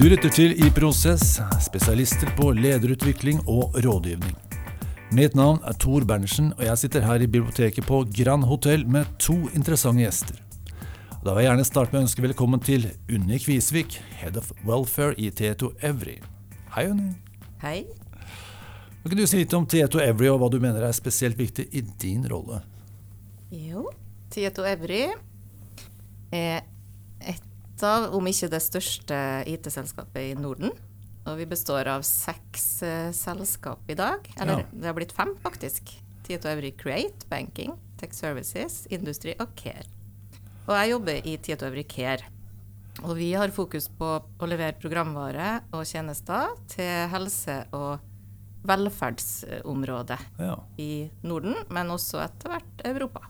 Du lytter til I Prosess, spesialister på lederutvikling og rådgivning. Mitt navn er Tor Berntsen, og jeg sitter her i biblioteket på Grand Hotell med to interessante gjester. Da vil jeg gjerne starte med å ønske velkommen til Unni Kvisvik, Head of Welfare i Tieto Evry. Hei, Unni. Hei. Hva kan du si litt om Tieto Evry, og hva du mener er spesielt viktig i din rolle? Jo, Tieto Evry er et av, om ikke det største IT-selskapet i Norden. Og vi består av seks uh, selskap i dag. Eller Ja. det har blitt fem, faktisk. Tieto Evry Create, Banking, Tech Services, Industry og Care. Og jeg jobber i Tieto Evry Care. Og vi har fokus på å levere programvare og tjenester til helse- og velferdsområdet Ja. i Norden, men også etter hvert Europa.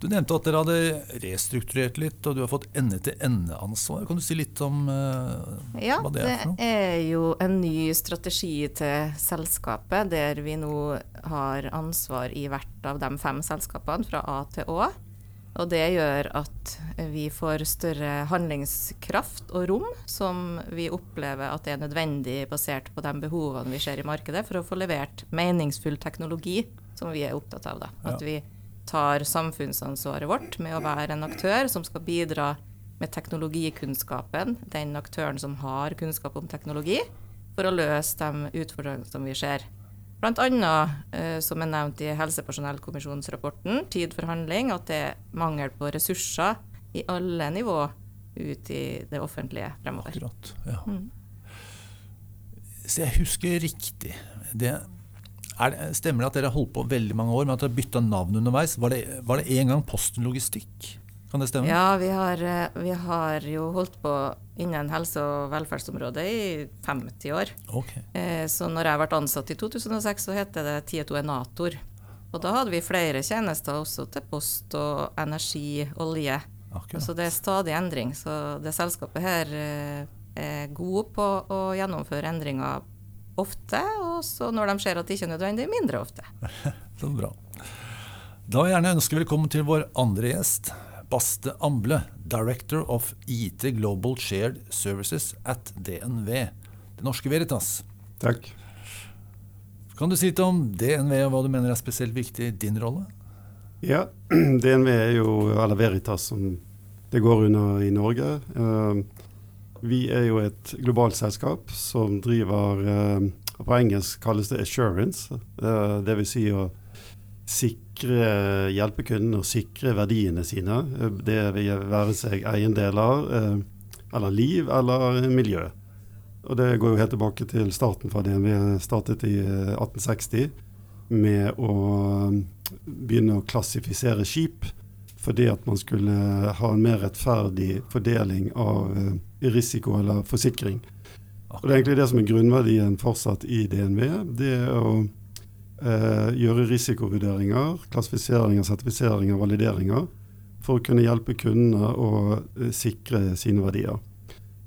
Du nevnte at dere hadde restrukturert litt, og du har fått ende-til-ende-ansvar. Kan du si litt om uh, Ja, hva det er for noe? Det er jo en ny strategi til selskapet, der vi nå har ansvar i hvert av de fem selskapene, fra A til Å. Og det gjør at vi får større handlingskraft og rom, som vi opplever at er nødvendig basert på de behovene vi ser i markedet, for å få levert meningsfull teknologi, som vi er opptatt av. da. At Ja. vi tar samfunnsansvaret vårt med å være en aktør som skal bidra med teknologikunnskapen, den aktøren som har kunnskap om teknologi, for å løse de utfordringene som vi ser. Annet, eh, som er nevnt i helsepersonellkommisjonsrapporten, Tid for handling, at det er mangel på ressurser i alle nivå ut i det offentlige fremover. Akkurat. Ja. Mm. Så jeg husker riktig. Det, er det, stemmer det at dere har holdt på veldig mange år, men at dere har bytta navn underveis? Var det, var det en gang Posten Logistikk? Kan det stemme? Ja, vi har, eh, vi har jo holdt på innen helse- og velferdsområdet i 50 år. Okay. Eh, Så når jeg ble ansatt i 2006, så het det Tieto Enator. Og da hadde vi flere tjenester også til post og energi, olje. Akkurat. Så det er stadig endring. Så det selskapet her eh, er gode på å gjennomføre endringer ofte, og så når de ser at det ikke er nødvendig, mindre ofte. Så bra. Da vil jeg gjerne ønske velkommen til vår andre gjest. Baste Amble, Director of IT Global Shared Services at DNV. Det norske Veritas. Takk. Kan du si litt om DNV og hva du mener er spesielt viktig i din rolle? Ja, DNV er jo, eller Veritas som det går under i Norge. Eh, vi er jo et globalt selskap som driver eh, På engelsk kalles det assurance. Uh, Dvs. Si å sikre, hjelpe kundene å sikre verdiene sine. Eh, Det vil være seg eiendeler, eh, eller liv, eller miljø. Og det går jo helt tilbake til starten fra DNV startet i eh, 1860 med å begynne å klassifisere skip fordi at man skulle ha en mer rettferdig fordeling av eh, risiko eller forsikring. Og Det er egentlig det som er grunnverdien fortsatt i DNV. Det er å eh, gjøre risikovurderinger, klassifiseringer, sertifiseringer, valideringer for å kunne hjelpe kundene å eh, sikre sine verdier.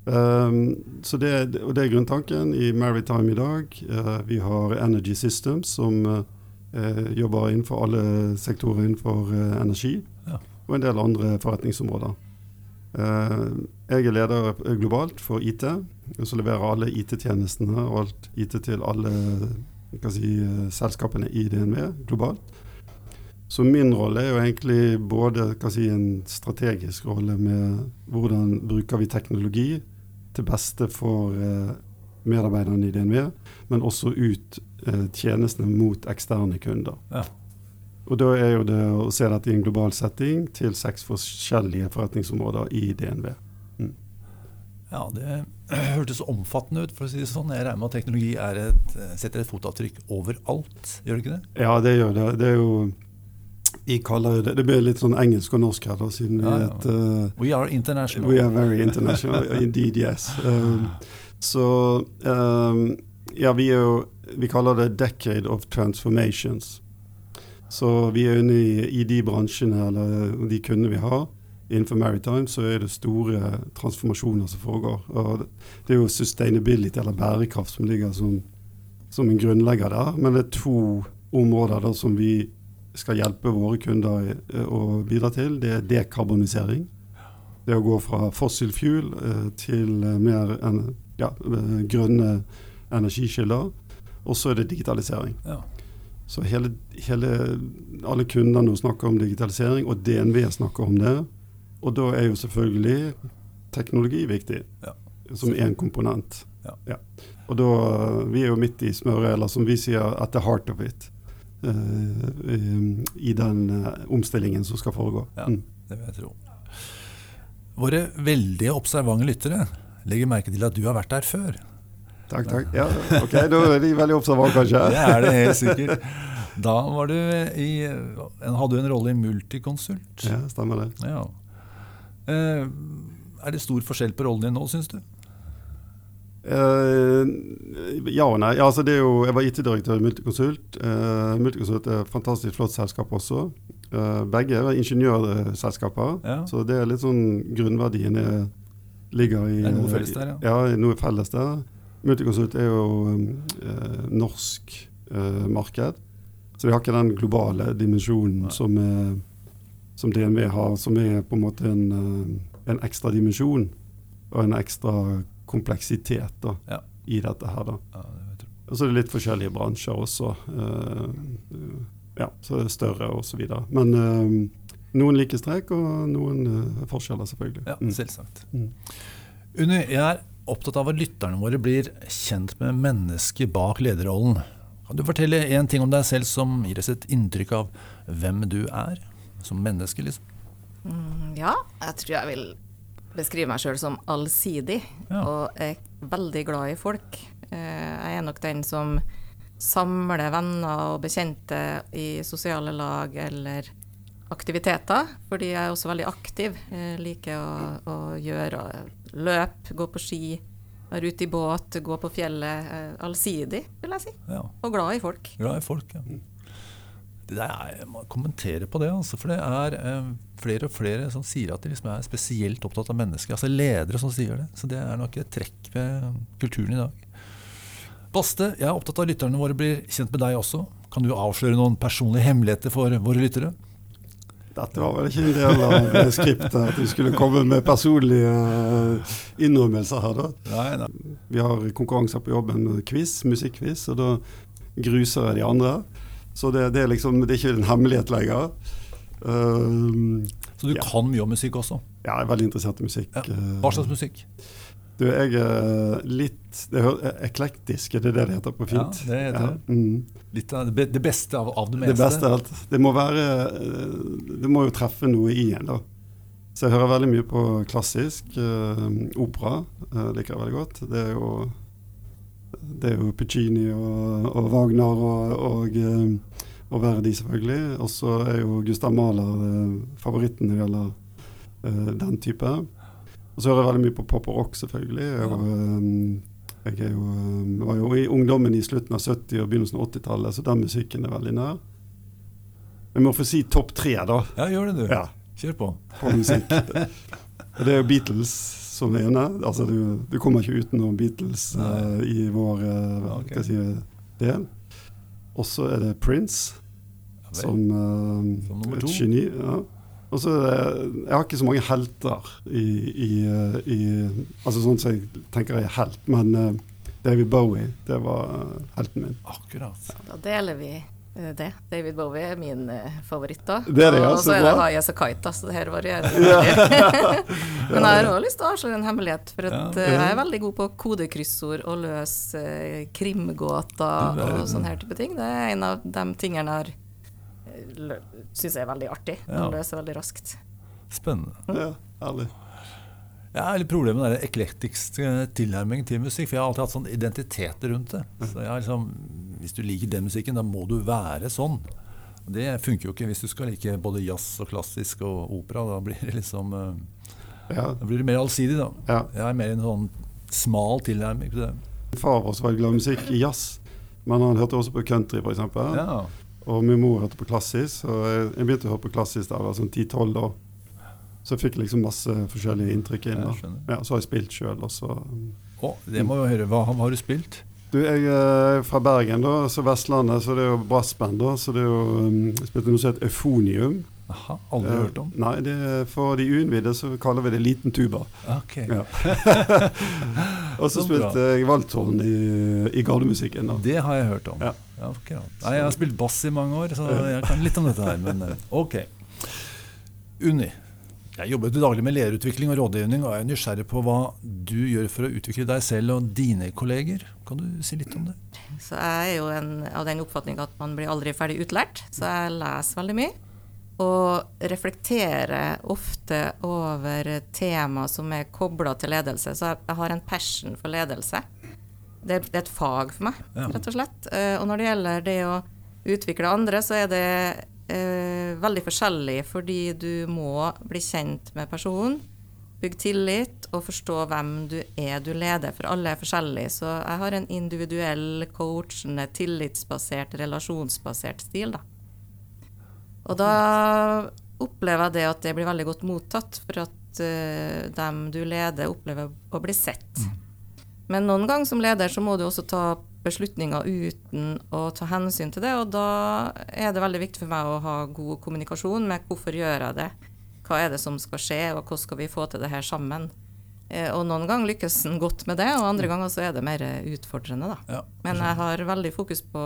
Um, så det, og det er grunntanken i Maritime i dag. Uh, vi har Energy Systems som uh, jobber innenfor alle sektorer innenfor uh, energi, Ja. og en del andre forretningsområder. Jeg er leder globalt for IT, og så leverer alle IT-tjenestene og alt IT til alle si, selskapene i DNV globalt. Så min rolle er jo egentlig både si, en strategisk rolle med hvordan bruker vi teknologi til beste for eh, medarbeiderne i DNV, men også ut eh, tjenestene mot eksterne kunder. Ja. Og da er jo det å se dette i en global setting til seks forskjellige forretningsområder i DNV. Ja, det hørtes omfattende ut, for å si det sånn. Jeg regner med at teknologi er et, setter et fotavtrykk overalt, gjør det ikke det? Ja, det gjør det. Det er jo vi kaller det Det blir litt sånn engelsk og norsk her, da, siden vi Ja, er ja. et uh, We are international. We are very international, indeed, yes. Um, så um, ja, vi er jo Vi kaller det 'decade of transformations'. Så vi er inne i, i de bransjene eller de kundene vi har innenfor maritime, så er det store transformasjoner som foregår. Og det, er jo sustainability, eller bærekraft, som ligger som, som en grunnlegger der. Men det er to områder da som vi skal hjelpe våre kunder å bidra til. Det er dekarbonisering. det å gå fra fossil fuel eh, til eh, mer en, ja, eh, grønne energikilder. Og så er det digitalisering. Ja. Så hele, hele, alle kundene snakker om digitalisering, og DNV snakker om det. Og da er jo selvfølgelig teknologi viktig, Ja. som én komponent. Ja. Og da, Vi er jo midt i smøret, eller som vi sier, at the heart of it. Uh, i, I den eh, omstillingen som skal foregå. Ja. Mm. Det vil jeg tro. Våre veldig observante lyttere legger merke til at du har vært der før. Takk, takk. Ja, ok, Da er de veldig observante, kanskje. Det er det helt sikkert. Da var du i, hadde du en rolle i Multiconsult. Ja, stemmer det. Ja. Eh, er det stor forskjell på rollen din nå, syns du? Uh, ja og nei. Ja, altså det er jo, jeg var IT-direktør i Multiconsult. Uh, Multiconsult er et fantastisk flott selskap også. Uh, begge er ingeniørselskaper, Ja. så det er litt sånn grunnverdiene ligger i Det er noe felles der, ja. Ja, noe felles der. Multiconsult er jo norsk marked, så vi har ikke den globale dimensjonen som, eh, som DNV har, som er på en måte en, eh, en ekstra dimensjon og en ekstra kompleksitet da, Ja. i dette her. Ja, det. Og så er det litt forskjellige bransjer også. Uh, ja, så er det større videre. Men uh, noen strek og noen uh, forskjeller, selvfølgelig. Ja, Mm. selvsagt. Mm. Unni, jeg er opptatt av at lytterne våre blir kjent med mennesket bak lederrollen. Kan du fortelle én ting om deg selv som gir oss et inntrykk av hvem du er? Som menneske, liksom. Mm, ja, jeg tror jeg vil beskrive meg sjøl som allsidig, Ja. og er veldig glad i folk. Eh, Jeg er nok den som samler venner og bekjente i sosiale lag eller aktiviteter, fordi jeg er også veldig aktiv. Jeg liker å, å gjøre løp, gå på ski, være ute i båt, gå på fjellet. Allsidig, vil jeg si. Ja, Og glad i folk. Glad i folk, ja. Er, jeg må kommentere på det, altså, for det er eh, flere og flere som sier at de liksom er spesielt opptatt av mennesker. Altså ledere som sier det. Så det er nok et trekk ved kulturen i dag. Baste, jeg er opptatt av at lytterne våre blir kjent med deg også. Kan du avsløre noen personlige hemmeligheter for våre lyttere? Dette var vel ikke en del av skriptet, at vi skulle komme med personlige eh, innrømmelser her, da. Nei, nei. Vi har konkurranser på jobben, quiz, musikkquiz, og da gruser jeg de andre. Så det, det, er liksom, det er ikke en hemmelighet lenger. Uh, Så du Ja. kan mye om musikk også? ja, jeg er veldig interessert i musikk. Ja. Hva slags musikk? Du, jeg er litt det er Eklektisk, er det det det heter på fint? Ja, det heter det. Mm. Litt av det, beste av, av det Det beste av alt. det må være eh, Det må jo treffe noe i en, da. Så jeg hører veldig mye på klassisk. eh, opera eh, liker jeg veldig godt. Det er jo det er jo Puccini og, og Wagner og, og, eh, og Verdi, selvfølgelig. Og så er jo Gustav Mahler eh, favoritten når det gjelder eh, den type. Og så hører jeg veldig mye på pop og rock, selvfølgelig. Jeg, jeg jo, var jo i ungdommen i slutten av 70- og begynnelsen av 80-tallet, så den musikken er veldig nær. Jeg må få si topp tre, da. Ja, gjør det, du. Ja, Kjør på. på musikk. Det er jo Beatles som det ene. Altså, du, du kommer ikke utenom Beatles uh, i vår uh, Ja, ok. jeg si, del. Og så er det Prince, Ja, som, eh, Som et geni. Ja. Og så Jeg har ikke så mange helter i, i, eh, i Altså sånn som jeg tenker jeg er helt, men eh, David Bowie, det var eh, helten min. Akkurat. Da deler vi eh, det. David Bowie er min eh, favoritt, da. Det er det, ja, og så er det Haya Sakaita, så det her varierer veldig. Men jeg har også lyst til å avsløre en hemmelighet, for at Ja. eh, jeg er veldig god på kodekryssord og løse eh, krimgåter og sånne her type ting. Det er en av de tingene jeg syns er veldig artig. Ja. løser veldig raskt. Spennende. Ja, herlig. Jeg eller Problemet problemer med den eklektiske tilnærmingen til musikk. For jeg har alltid hatt sånn identitet rundt det. Så jeg liksom, hvis du liker den musikken, da må du være sånn. Det funker jo ikke hvis du skal like både jazz og klassisk og opera. Da blir det liksom eh, Ja, Da blir det mer allsidig, da. ja. Jeg er mer en sånn smal tilnærming til det. Far vår var glad i musikk i jazz, men han hørte også på country, f.eks. Ja. Og min mor hørte på klassisk, og jeg begynte å høre på klassisk da jeg var sånn 10-12 år. Så jeg fikk liksom masse forskjellige inntrykk inn. Ja, så har jeg spilt sjøl, og så Å, det må jo høre. Hva har du spilt? Du, jeg er fra Bergen, da, så Vestlandet, så det er jo brassband, da. Så det er jo um, Jeg spilte noe som heter Eufonium. Aha, aldri hørt om. Nei, det, for de uinnvidde så kaller vi det liten tuba. Ok. Ja. og så Så spilte jeg valthorn i, i gardemusikken. da. Det har jeg hørt om. Ja. Ja, akkurat. Nei, jeg har spilt bass i mange år, så jeg kan litt om dette her. Men eh, ok. Unni. Jeg jobber til daglig med lederutvikling og rådgivning, og jeg er nysgjerrig på hva du gjør for å utvikle deg selv og dine kolleger. Kan du si litt om det? Så jeg er jo en, av den oppfatning at man blir aldri ferdig utlært, så jeg leser veldig mye. Og reflekterer ofte over tema som er kobla til ledelse. Så jeg, har en passion for ledelse. Det, er- er et fag for meg, rett og slett. Eh, og når det gjelder det å utvikle andre, så er det eh, veldig forskjellig, fordi du må bli kjent med personen. Bygge tillit og forstå hvem du er du leder, for alle er forskjellige. Så jeg har en individuell, coachende, tillitsbasert, relasjonsbasert stil, da. Og da opplever jeg det at det blir veldig godt mottatt, for at eh, dem du leder, opplever å bli sett. Men noen ganger som leder så må du også ta beslutninger uten å ta hensyn til det, og da er det veldig viktig for meg å ha god kommunikasjon med hvorfor gjør jeg det, hva er det som skal skje, og hvordan skal vi få til det her sammen. Eh, Og noen ganger lykkes en godt med det, og andre ganger så er det mer utfordrende, da. Ja, Men jeg har veldig fokus på,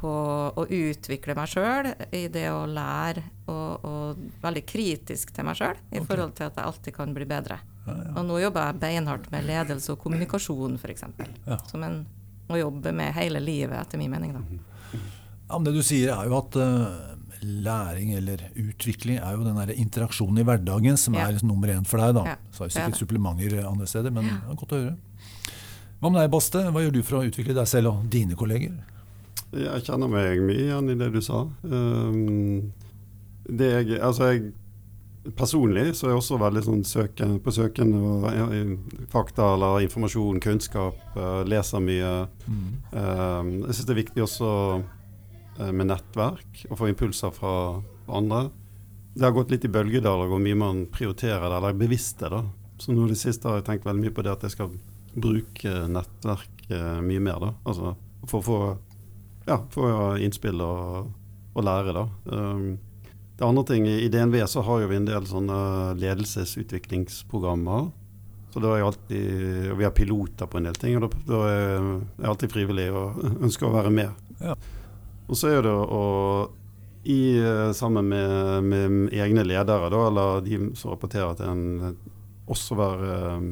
på å utvikle meg sjøl i det å lære, og, og veldig kritisk til meg sjøl i okay. forhold til at jeg alltid kan bli bedre. Ja, ja. Og nå jobber jeg beinhardt med ledelse og kommunikasjon, f.eks. Ja. Som en må jobbe med hele livet, etter min mening. da. Ja, men det du sier er jo at uh, læring eller utvikling er jo den der interaksjonen i hverdagen som Ja. er nummer én for deg. da. Ja, Så har jeg det er sikkert supplementer andre steder, men det er godt å høre. Hva med deg, Baste? Hva gjør du for å utvikle deg selv og dine kolleger? Jeg kjenner meg mye igjen i det du sa. Um, det jeg, altså jeg, personlig så er jeg også veldig sånn søken, på søken og fakta eller informasjon, kunnskap. Uh, leser mye. Um, jeg syns det er viktig også uh, med nettverk, å få impulser fra andre. Det har gått litt i bølgedaler hvor mye man prioriterer det, eller er bevisst det. da. Så nå i det siste har jeg tenkt veldig mye på det at jeg skal bruke nettverk uh, mye mer. da. Altså for å få ja, få innspill og, og lære, da. Um, det andre ting, I DNV så har vi en del sånne ledelsesutviklingsprogrammer. Så da er jeg alltid, Vi har piloter på en del ting, og da, da er jeg alltid frivillig og ønsker å være med. Ja. Og så er det å i, eh, sammen med, med egne ledere, da, eller de som rapporterer til en, også være um,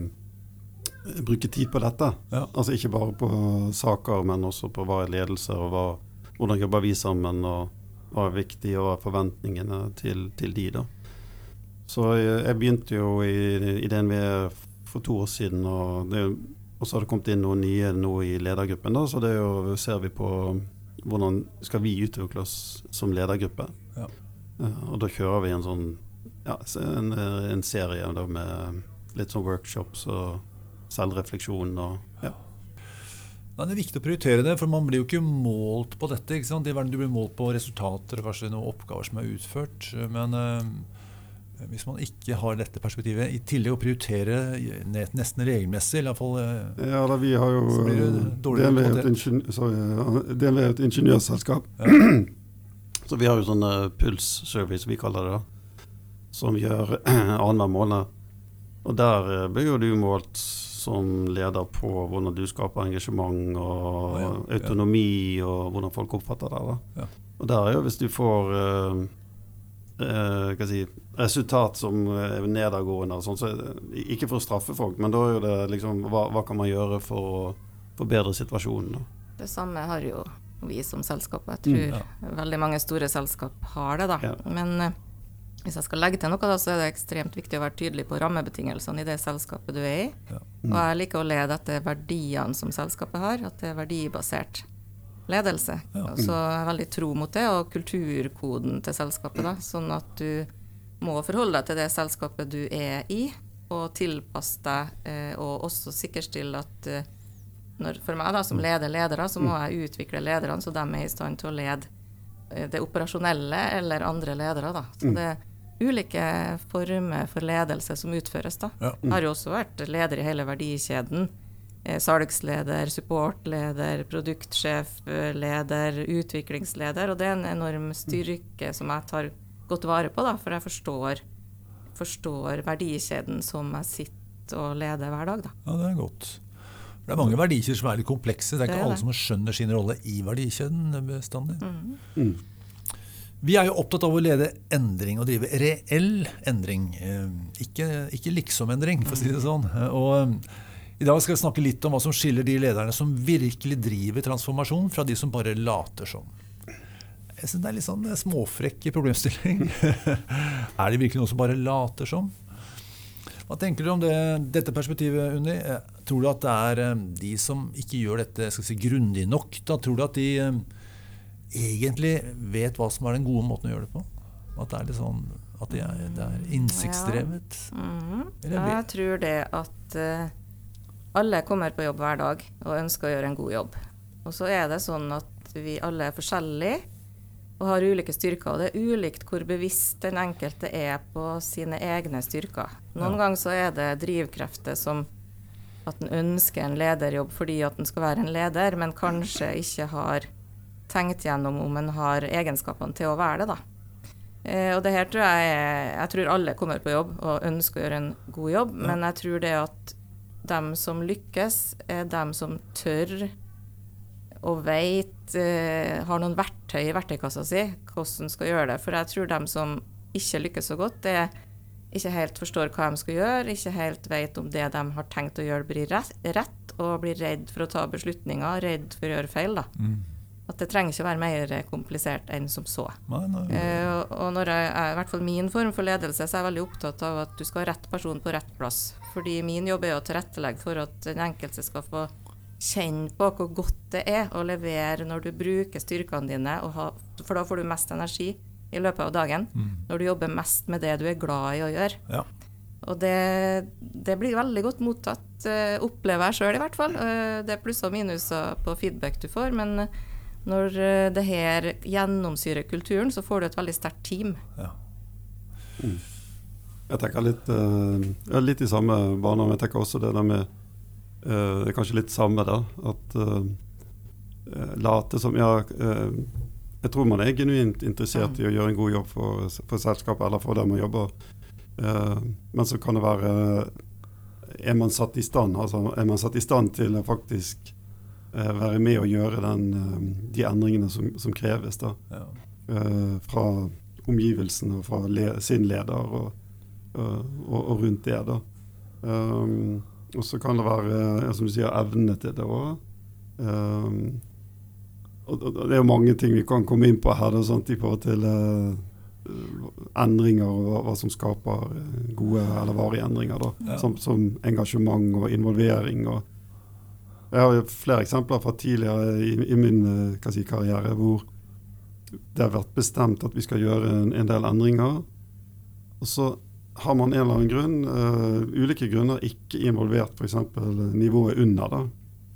Bruke tid på dette. Ja. Altså ikke bare på saker, men også på hva er ledelse, og hva, hvordan jobber vi sammen, og hva er viktig, og forventningene til, til de, da. Så jeg, jeg begynte jo i, i DNV for to år siden, og, det, og så har det kommet inn noen nye nå i ledergruppen, da, så det er jo, ser vi på hvordan skal vi utvikle oss som ledergruppe. Ja. Eh, og da kjører vi en sånn ja, en, en serie da, med litt sånn workshops og selvrefleksjon og ja. Ja, det er viktig å prioritere det, for man blir jo ikke målt på dette. ikke sant? Er Du blir målt på resultater og kanskje noen oppgaver som er utført. Men øh, hvis man ikke har dette perspektivet, i tillegg å prioritere nesten regelmessig, i fall øh, Ja, da, vi har jo Så blir det dårlig DNV er jo et, sorry, ja, er et ingeniørselskap. Så vi har jo sånne pulsservice, vi kaller det da, som vi gjør annenhver måned. Og der eh, blir jo du målt som leder på hvordan du skaper engasjement og Ja, ja. autonomi, og hvordan folk oppfatter det. da. Ja. Og der er jo hvis du får uh, uh, si, resultat som er nedadgående, og sånn, så ikke for å straffe folk, men da er jo det liksom hva, hva kan man gjøre for å forbedre situasjonen? Da? Det samme har jo vi som selskap, og jeg tror Mm, veldig mange store selskap har det. da. Ja. Men eh, hvis jeg skal legge til noe, da, så er det ekstremt viktig å være tydelig på rammebetingelsene i det selskapet du er i. Ja. Og jeg liker å lede etter verdiene som selskapet har, at det er verdibasert ledelse. Ja. Og så er jeg veldig tro mot det, og kulturkoden til selskapet, da, sånn at du må forholde deg til det selskapet du er i, og tilpasse deg, eh, og også sikkerstille at eh, når, for meg da, som leder ledere, så må jeg utvikle lederne så de er i stand til å lede eh, det operasjonelle eller andre ledere. Da. Så det er ulike former for ledelse som utføres. Da. Ja. Jeg har jo også vært leder i hele verdikjeden. Eh, salgsleder, supportleder, produktsjef, eh, leder, utviklingsleder. Og det er en enorm styrke som jeg tar godt vare på, da, for jeg forstår, forstår verdikjeden som jeg sitter og leder hver dag. Da. Ja, det er godt. Det er mange verdikjeder som er litt komplekse. Det er Det ikke er alle det. som skjønner sin rolle i verdikjeden bestandig. Mm. Mm. Vi er jo opptatt av å lede endring og drive reell endring. eh, Ikke, ikke liksom-endring, for å si det sånn. Eh, Og eh, I dag skal vi snakke litt om hva som skiller de lederne som virkelig driver transformasjon, fra de som bare later som. Jeg synes Det er litt sånn småfrekk problemstilling. er det virkelig noen som bare later som? Hva tenker du om det, dette perspektivet, Unni? Tror du at det er de som ikke gjør dette skal si, grundig nok? Da? Tror du at de egentlig vet hva som er den gode måten å gjøre det på? At det er litt sånn at det er, det er innsiktsdrevet? Mhm. Eller Jeg tror det at uh, alle kommer på jobb hver dag og ønsker å gjøre en god jobb. Og så er det sånn at vi alle er forskjellige og har ulike styrker. Og det er ulikt hvor bevisst den enkelte er på sine egne styrker. Noen Ja. ganger så er det drivkrefter som at en ønsker en lederjobb fordi at en skal være en leder, men kanskje ikke har tenkt gjennom om en har egenskapene til å være det, da. Eh, og det her tror jeg Jeg tror alle kommer på jobb og ønsker å gjøre en god jobb, men jeg tror det at dem som lykkes, er dem som tør og veit eh, Har noen verktøy i verktøykassa si hvordan skal gjøre det. For jeg tror dem som ikke lykkes så godt, det er ikke helt forstår hva de skal gjøre, ikke helt vet om det de har tenkt å gjøre, blir rett og blir redd for å ta beslutninger, redd for å gjøre feil. da. Mm. At det trenger ikke være mer komplisert enn som så. Nei, nei. Eh, og- når jeg er i hvert fall min form for ledelse, så er jeg veldig opptatt av at du skal ha rett person på rett plass. Fordi min jobb er å tilrettelegge for at den enkelte skal få kjenne på hvor godt det er å levere når du bruker styrkene dine, og ha, for da får du mest energi i løpet av dagen. Mm. Når du jobber mest med det du er glad i å gjøre. Ja. Og det, det blir veldig godt mottatt, eh, opplever jeg sjøl i hvert fall. Eh, det er plusser og minuser på feedback du får, men når eh, det her gjennomsyrer kulturen, så får du et veldig sterkt team. ja. Jeg tenker litt, eh, litt i samme bane, men jeg tenker også det der med eh, Det er kanskje litt samme, da. At eh, eh, late som Ja, eh, jeg tror man er genuint interessert i å gjøre en god jobb for, for selskapet eller for der man jobber. Eh, men så kan det være Er man satt i stand, altså er man satt i stand til å faktisk være med og gjøre den, eh, de endringene som, som kreves, da ja. eh, fra omgivelsene og fra le sin leder og, og, og, rundt det. da. Um, og så kan det være som du sier, evne til det òg. Um, og, og det er jo mange ting vi kan komme inn på her da, sant, i forhold til uh, endringer og hva, som skaper eh, gode eller varige endringer. da, Ja. som, som engasjement og involvering. og jeg har jo flere eksempler fra tidligere i, i min eh, si, karriere hvor det har vært bestemt at vi skal gjøre en, en del endringer. Og så har man en eller annen grunn, uh, ulike grunner, ikke involvert f.eks. nivået under. da.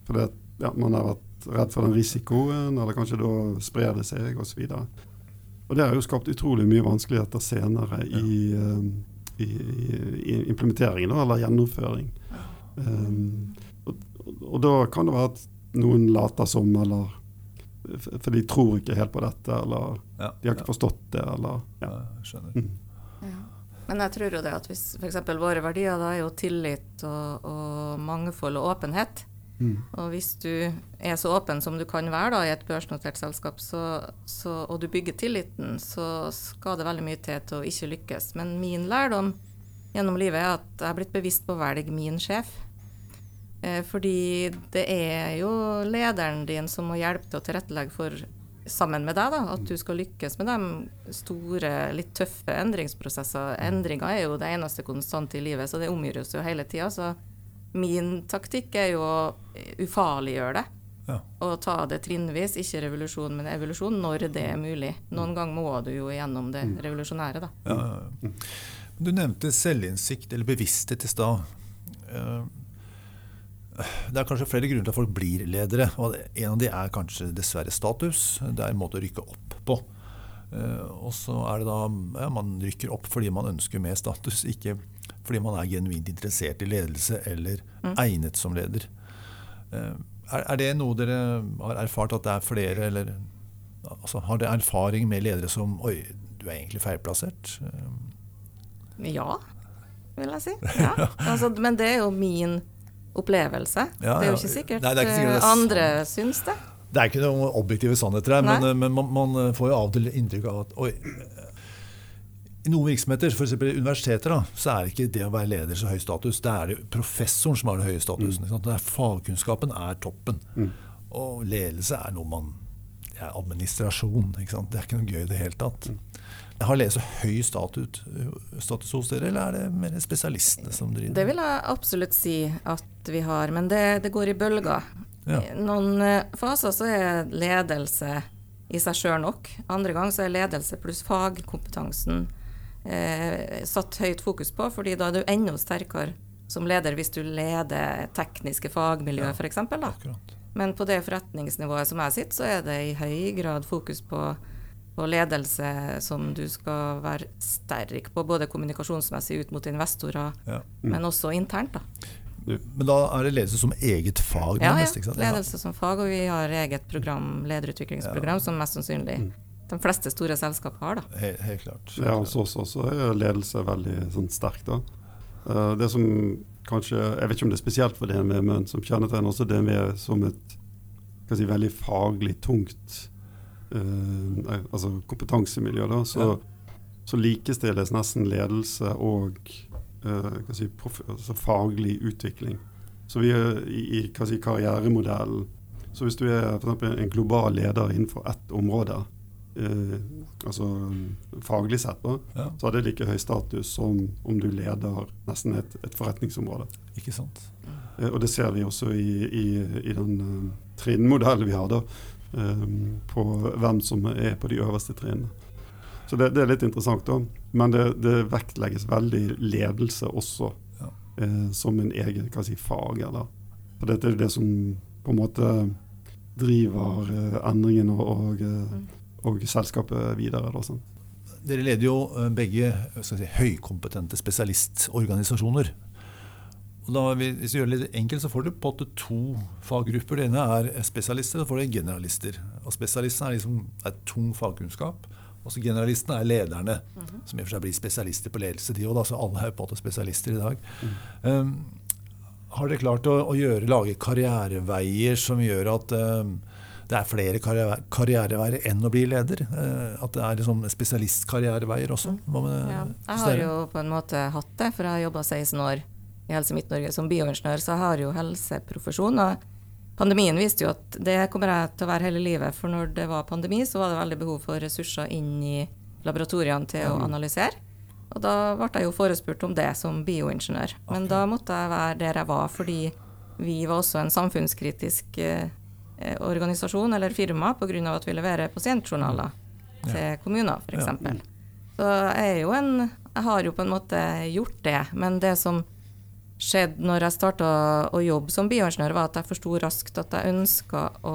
For det, ja, man har vært redd for den risikoen, eller kanskje da sprer det seg, osv. Og, og det har jo skapt utrolig mye vanskeligheter senere i, eh, i, i, i implementeringen, da, eller gjennomføring. Um, og, da kan det være at noen later som, eller For de tror ikke helt på dette, eller ja. de har ikke forstått det, eller ja. Ja, skjønner. Mm. Men jeg tror jo det at hvis f.eks. våre verdier da er jo tillit og, og mangfold og åpenhet. Mm. Og hvis du er så åpen som du kan være da, i et børsnotert selskap, så, så, og du bygger tilliten, så skal det veldig mye til til å ikke lykkes. Men min lærdom gjennom livet er at jeg har blitt bevisst på å velge min sjef. Eh, fordi det er jo lederen din som må hjelpe til å tilrettelegge for, sammen med deg, da, at du skal lykkes med de store, litt tøffe endringsprosesser. Endringer er jo det eneste konstante i livet, så det omgjøres jo hele tida. Så min taktikk er jo å ufarliggjøre det. Ja. Og ta det trinnvis, ikke revolusjon, men evolusjon, når det er mulig. Noen ganger må du jo gjennom det revolusjonære, da. Ja, ja, ja. Du nevnte selvinnsikt eller bevissthet i stad. Eh, Det er kanskje flere grunner til at folk blir ledere. og En av de er kanskje dessverre status. Det er en måte å rykke opp på. Eh, Og så er det da ja, Man rykker opp fordi man ønsker mer status, ikke fordi man er genuint interessert i ledelse eller egnet som leder. Eh, Er, er det noe dere har erfart at det er flere, eller altså, Har dere erfaring med ledere som Oi, du er egentlig feilplassert. Ja, vil jeg si. Ja. Altså, men det er jo min opplevelse. Ja, det er jo ikke sikkert, Nei, ikke sikkert er eh, andre syns det. Det er ikke noen objektive sannheter her, men, men man, man får jo av og til inntrykk av at oi, i noen virksomheter, f.eks. universiteter, da, så er det ikke det å være leder så høy status. Det er det professoren som har den høye statusen. Mm. Det er Fagkunnskapen er toppen. Mm. Og ledelse er noe man Det er administrasjon. ikke sant? Det er ikke noe gøy i det hele tatt. Har ledelse høy status, status hos dere, eller er det mer spesialistene som driver? Det vil jeg absolutt si at vi har, men det, det går i bølger. Ja. I noen eh, faser så er ledelse i seg sjøl nok. Andre gang så er ledelse pluss fagkompetansen eh, satt høyt fokus på, fordi da er du enda sterkere som leder hvis du leder tekniske fagmiljø, Ja. f.eks. Men på det forretningsnivået som jeg sitter, så er det i høy grad fokus på, på ledelse som du skal være sterk på, både kommunikasjonsmessig ut mot investorer, Ja. men også internt. da. Men da er det ledelse som eget fag? Ja, mest, ja. ikke sant? Ledelse som fag, og vi har eget program, lederutviklingsprogram, som mest sannsynlig de fleste store selskap har. da. Helt, helt klart. Ja, hos oss også er ledelse veldig sånn, sterk. da. Eh, det som kanskje, Jeg vet ikke om det er spesielt for DNV, men som kjennetegner også DNV som et si, veldig faglig tungt nei, altså kompetansemiljø, da, så, så likestilles nesten ledelse og eh, si, altså faglig utvikling. Så vi er i, i si, karrieremodellen Så hvis du er for eksempel en global leder innenfor ett område, eh, altså faglig sett, da, Ja, så har det like høy status som om du leder nesten et, et forretningsområde. ikke sant? Eh, og det ser vi også i, i, i den eh, trinnmodellen vi har, da, eh, på hvem som er på de øverste trinnene. Så det, det er litt interessant, da. Men det, det vektlegges veldig ledelse også, Ja. eh, som en egen si, fag. Eller. For dette er det som på en måte driver eh, endringen og, og, eh, og selskapet videre. Da, sånn. Dere leder jo eh, begge si, høykompetente spesialistorganisasjoner. Og da, hvis vi gjør det litt enkelt, så får du på en to faggrupper. Det ene er spesialister, og så får du generalister. Og Spesialistene er liksom er tung fagkunnskap. Og så generalistene er lederne, som i og for seg blir spesialister på ledelse. de også, Så alle er på en måte spesialister i dag. Um, har dere klart å, å gjøre, lage karriereveier som gjør at um, det er flere karriere, karriereveier enn å bli leder? Eh, at det er liksom spesialistkarriereveier også? Med Ja, jeg har jo på en måte hatt det, for jeg har jobba 16 år i Helse Midt-Norge som bioingeniør, så jeg har jo helseprofesjon. og Pandemien viste jo at det kommer jeg til å være hele livet, for når det var pandemi, så var det veldig behov for ressurser inn i laboratoriene til å analysere. Og da ble jeg jo forespurt om det som bioingeniør. Men okay. da måtte jeg være der jeg var, fordi vi var også en samfunnskritisk eh, eh, organisasjon eller firma pga. at vi leverer pasientjournaler Ja. til kommuner, f.eks. Ja. Så jeg er jo en Jeg har jo på en måte gjort det, men det som skjedde når jeg starta å jobbe som bioingeniør, var at jeg forsto raskt at jeg ønska å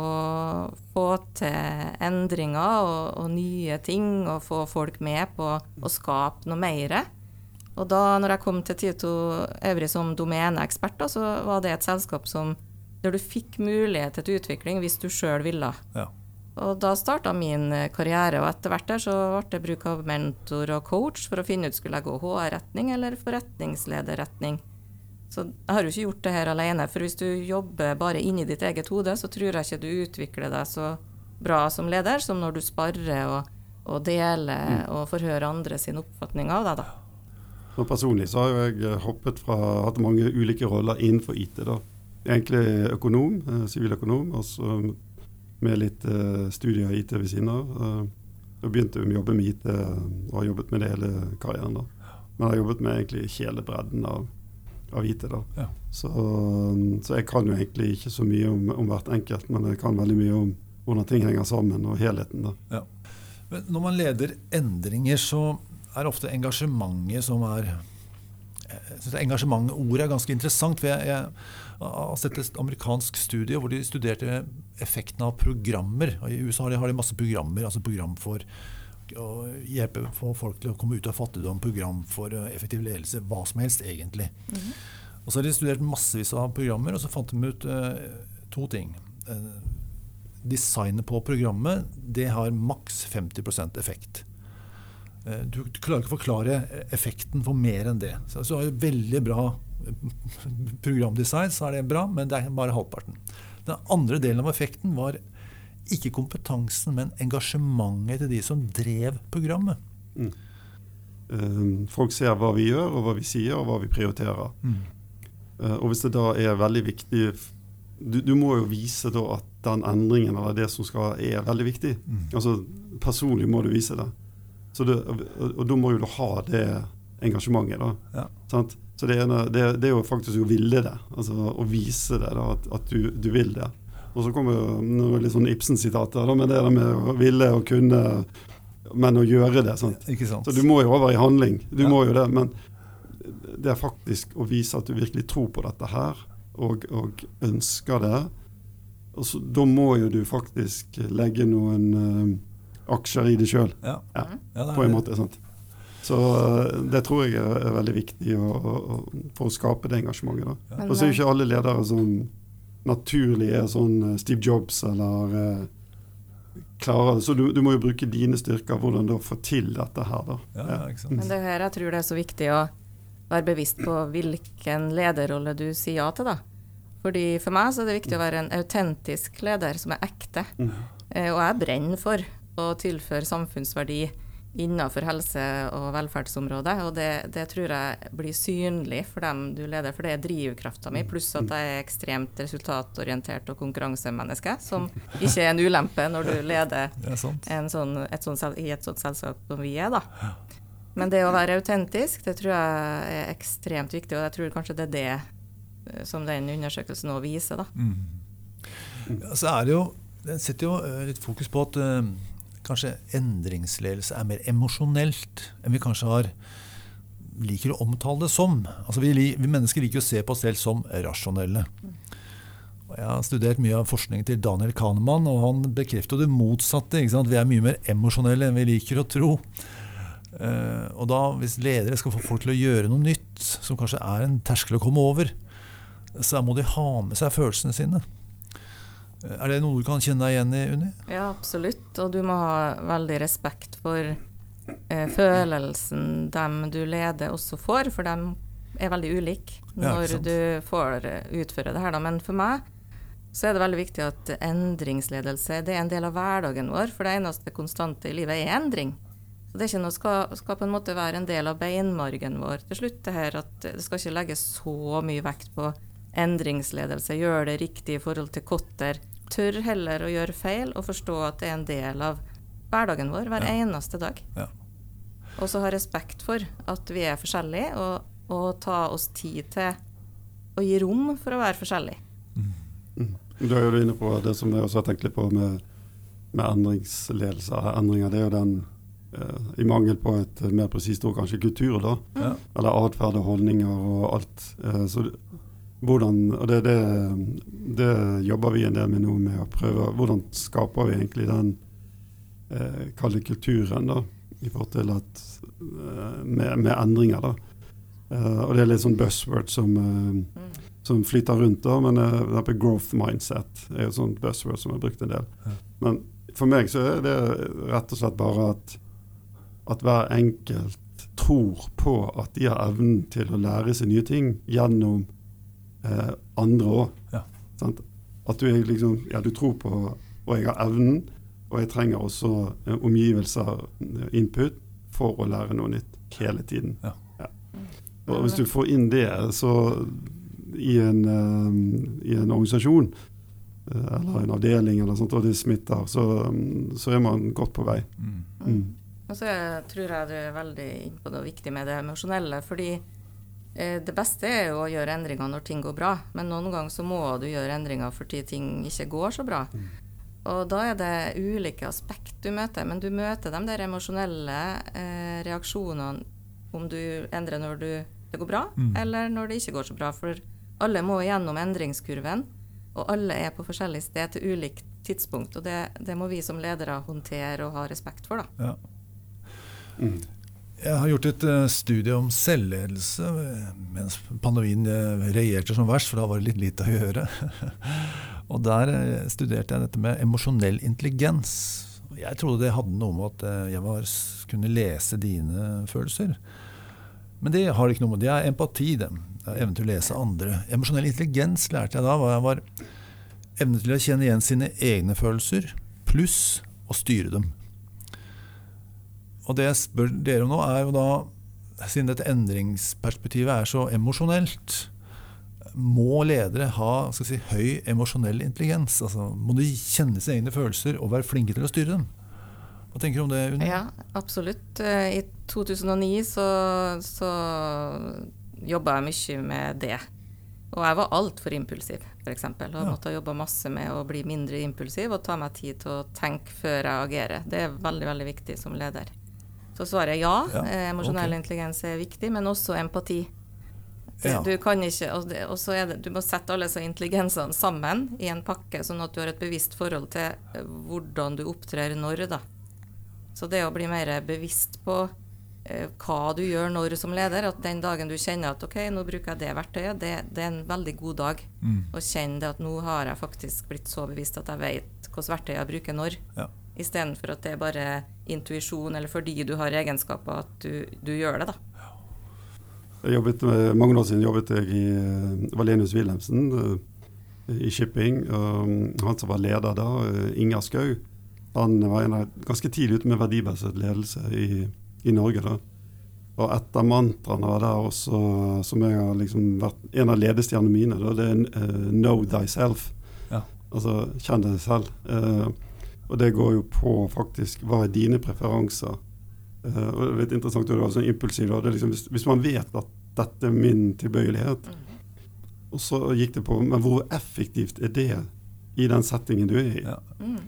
få til endringer og, og nye ting, og få folk med på å skape noe mer. Og da når jeg kom til Tito Evry som domeneekspert, så var det et selskap som, der du fikk mulighet til utvikling hvis du sjøl ville. Ja. Og da starta min karriere, og etter hvert der så ble det bruk av mentor og coach for å finne ut skulle jeg gå HR-retning eller forretningslederretning. Så jeg har jo ikke gjort det her alene, for hvis du jobber bare inni ditt eget hode, så tror jeg ikke du utvikler deg så bra som leder som når du sparrer og, og deler og forhører andre sin oppfatning av deg, da. Og personlig så har jeg eh, hoppet fra hatt mange ulike roller innenfor IT. da. Egentlig økonom, eh, siviløkonom, og så med litt eh, studier i IT ved siden av. Eh, jeg begynte å jobbe med IT og har jobbet med det hele karrieren. da. Men jeg har jobbet med egentlig hele bredden av, av IT. da. Ja. Så, så jeg kan jo egentlig ikke så mye om, om hvert enkelt, men jeg kan veldig mye om hvordan ting henger sammen og helheten. da. Men når man leder endringer, så er ofte engasjementet som er jeg synes Engasjementordet er ganske interessant. for jeg, jeg har sett et amerikansk studie hvor de studerte effekten av programmer. I USA har de, har de masse programmer, altså program for å hjelpe få folk til å komme ut av fattigdom, program for eh, effektiv ledelse, hva som helst egentlig. Og så har de studert massevis av programmer, og så fant de ut eh, to ting. Eh, designet på programmet det har maks 50% effekt. Eh, du, du klarer ikke å forklare effekten for mer enn det. Så, så har du veldig bra programdesign, så er det bra, men det er bare halvparten. Den andre delen av effekten var ikke kompetansen, men engasjementet til de som drev programmet. Mm. Um, folk ser hva vi gjør, og hva vi sier, og hva vi prioriterer. Mm. Uh, og hvis det da er veldig viktig du, du, må jo vise da at den endringen eller det som skal, er veldig viktig. Mm. Altså Personlig må du vise det. det og, og, da må jo du ha det engasjementet. da. Ja. Så det, ene, det, det, er jo faktisk å ville det. Altså å vise det, da, at, at du, du, vil det. Og så kommer jo litt sånn Ibsen-sitater med det med å ville og kunne, men å gjøre det. Sant? Ikke Sant. Så du må jo over i handling. Du ja. må jo det. Men det er faktisk å vise at du virkelig tror på dette her, og, og ønsker det. Og så, da må jo du faktisk legge noen uh, aksjer i det sjøl. Ja. Ja, på en måte. sant? Så eh, det tror jeg er, veldig viktig å, å, for å skape det engasjementet. Ja. Og så er jo ikke alle ledere som naturlig er sånn eh, Steve Jobs eller eh, klarer det. Så du, du, må jo bruke dine styrker, hvordan da få til dette her. da. Ja, Men det her jeg tror det er så viktig å være bevisst på hvilken lederrolle du sier ja til. da. Fordi For meg så er det viktig å være en autentisk leder som er ekte. Mm. Eh, og jeg brenner for å tilføre samfunnsverdi innenfor helse- og velferdsområdet. Og det, det, tror jeg blir synlig for dem du leder, for det er drivkrafta mi. Pluss at jeg er ekstremt resultatorientert og konkurransemenneske, som ikke er en ulempe når du leder sånn, et sånt, i et sånt selskap som vi er. da. Men det å være autentisk, det tror jeg er ekstremt viktig, og jeg tror kanskje det er det eh, som den undersøkelsen nå viser. da. Mm. Så er det jo, Den setter jo eh, litt fokus på at uh, kanskje endringsledelse er mer emosjonelt enn vi kanskje har liker å omtale det som. Altså vi, vi, mennesker liker å se på oss selv som rasjonelle. Og jeg har studert mye av forskningen til Daniel Kahneman, og han bekrefter det motsatte. Vi er mye mer emosjonelle enn vi liker å tro. Uh, og da, hvis ledere skal få folk til å gjøre noe nytt, som kanskje er en terskel å komme over, så må de ha med seg følelsene sine. Er det noe du kan kjenne deg igjen i, Unni? Ja, absolutt. Og du må ha veldig respekt for eh, følelsen dem du leder også får, for de er veldig ulike når ja, du får eh, utføre det her. Da. Men for meg så er det veldig viktig at endringsledelse det er en del av hverdagen vår. For det eneste konstante i livet er endring. Det er ikke noe skal, skal på en måte være en del av beinmargen vår til slutt. Det her at det skal ikke legges så mye vekt på endringsledelse, gjøre det riktig i forhold til kotter tør heller å gjøre feil og forstå at det er en del av hverdagen vår hver ja. eneste dag. Ja. Og så ha respekt for at vi er forskjellige, og, og, ta oss tid til å gi rom for å være forskjellige. Mm. Mm. Da er jo inne på det som jeg også har tenkt litt på med, med endringsledelse. Endringer, det er jo den eh, i mangel på et mer presist ord, kanskje kultur, da. Ja. Eller atferd og holdninger og alt. Eh, så hvordan, og det, det, det, jobber vi en del med nå, med å prøve Hvordan skaper vi egentlig den eh, kalde kulturen da, i forhold til at eh, med, med, endringer, da. Eh, og det er litt sånn buzzword som, eh, som flyter rundt, da, men eh, growth mindset er et sånt buzzword som er brukt en del. Ja. Men for meg så er det rett og slett bare at, at hver enkelt tror på at de har evnen til å lære seg nye ting gjennom eh, andre òg. Ja. At du liksom Ja, du tror på Og jeg har evnen, og jeg trenger også eh, omgivelser, eh, input, for å lære noe nytt hele tiden. Ja. Ja. Og hvis du får inn det så i en, eh, i en organisasjon uh, eller en avdeling eller sånt, og det smitter, så, så er man godt på vei. Mm. Mm. Og så tror jeg du er veldig inne på noe viktig med det emosjonelle. fordi Eh, det beste er jo å gjøre endringer når ting går bra, men noen ganger så må du gjøre endringer fordi ting ikke går så bra. Mm. Og da er det ulike aspekt du møter, men du møter de der emosjonelle eh, reaksjonene om du endrer når du, det går bra, mm. eller når det ikke går så bra. For alle må gjennom endringskurven, og alle er på forskjellig sted til ulikt tidspunkt. Og det, det må vi som ledere håndtere og ha respekt for, da. Ja. Mm. Jeg har gjort et uh, studie om selvledelse eh, mens pandemien uh, regjerte som verst, for da var det litt lite å gjøre. og Der uh, studerte jeg dette med emosjonell intelligens. Jeg trodde det hadde noe med at eh, jeg var, kunne lese dine følelser. Men det har det ikke noe med. Det er empati, det. evnen til å lese andre. Emosjonell intelligens lærte jeg da. var jeg var Evne til å kjenne igjen sine egne følelser, pluss å styre dem. Og det jeg spør dere om nå, er jo da, siden dette endringsperspektivet er så emosjonelt, må ledere ha si, høy emosjonell intelligens? Altså, må de kjenne sine egne følelser og være flinke til å styre dem? Hva tenker du om det, Unni? Ja, absolutt. Eh, I 2009 så, så jobba jeg mye med det. Og jeg var altfor impulsiv, f.eks. Og ja. måtte ha jobba masse med å bli mindre impulsiv og ta meg tid til å tenke før jeg agerer. Det er veldig, veldig viktig som leder. Så svaret er ja. ja eh, emosjonell okay. intelligens er viktig, men også empati. Ja. Du kan ikke, og så er det, du må sette alle disse intelligensene sammen i en pakke, sånn at du har et bevisst forhold til eh, hvordan du opptrer når. da. Så det å bli mer bevisst på hva du gjør når som leder, at den dagen du kjenner at OK, nå bruker jeg det verktøyet, det, det er en veldig god dag. Mm. Å kjenne det at nå har jeg faktisk blitt så bevisst at jeg vet hvilket verktøy jeg bruker når. Ja. Istedenfor at det er bare intuisjon, eller fordi du har egenskaper at du, du gjør det, da. Jeg jobbet med, mange år siden jobbet jeg i uh, Valenius Wilhelmsen i shipping. og han som var leder da, Inger Ingar Skau, han var en av, ganske tidlig ute med verdibasert ledelse i, i, Norge. da. Og et av mantraene var der også, som jeg har liksom vært en av ledestjernene mine, da, det er uh, 'know thyself'. Ja. Altså kjenn deg selv. Uh, og det går jo på faktisk hva er dine preferanser. Uh, og det er litt interessant det var sånn impulsiv. Liksom, hvis, hvis, man vet at dette er min tilbøyelighet, mm. og så gikk det på Men hvor effektivt er det i den settingen du er i? Ja. Mm.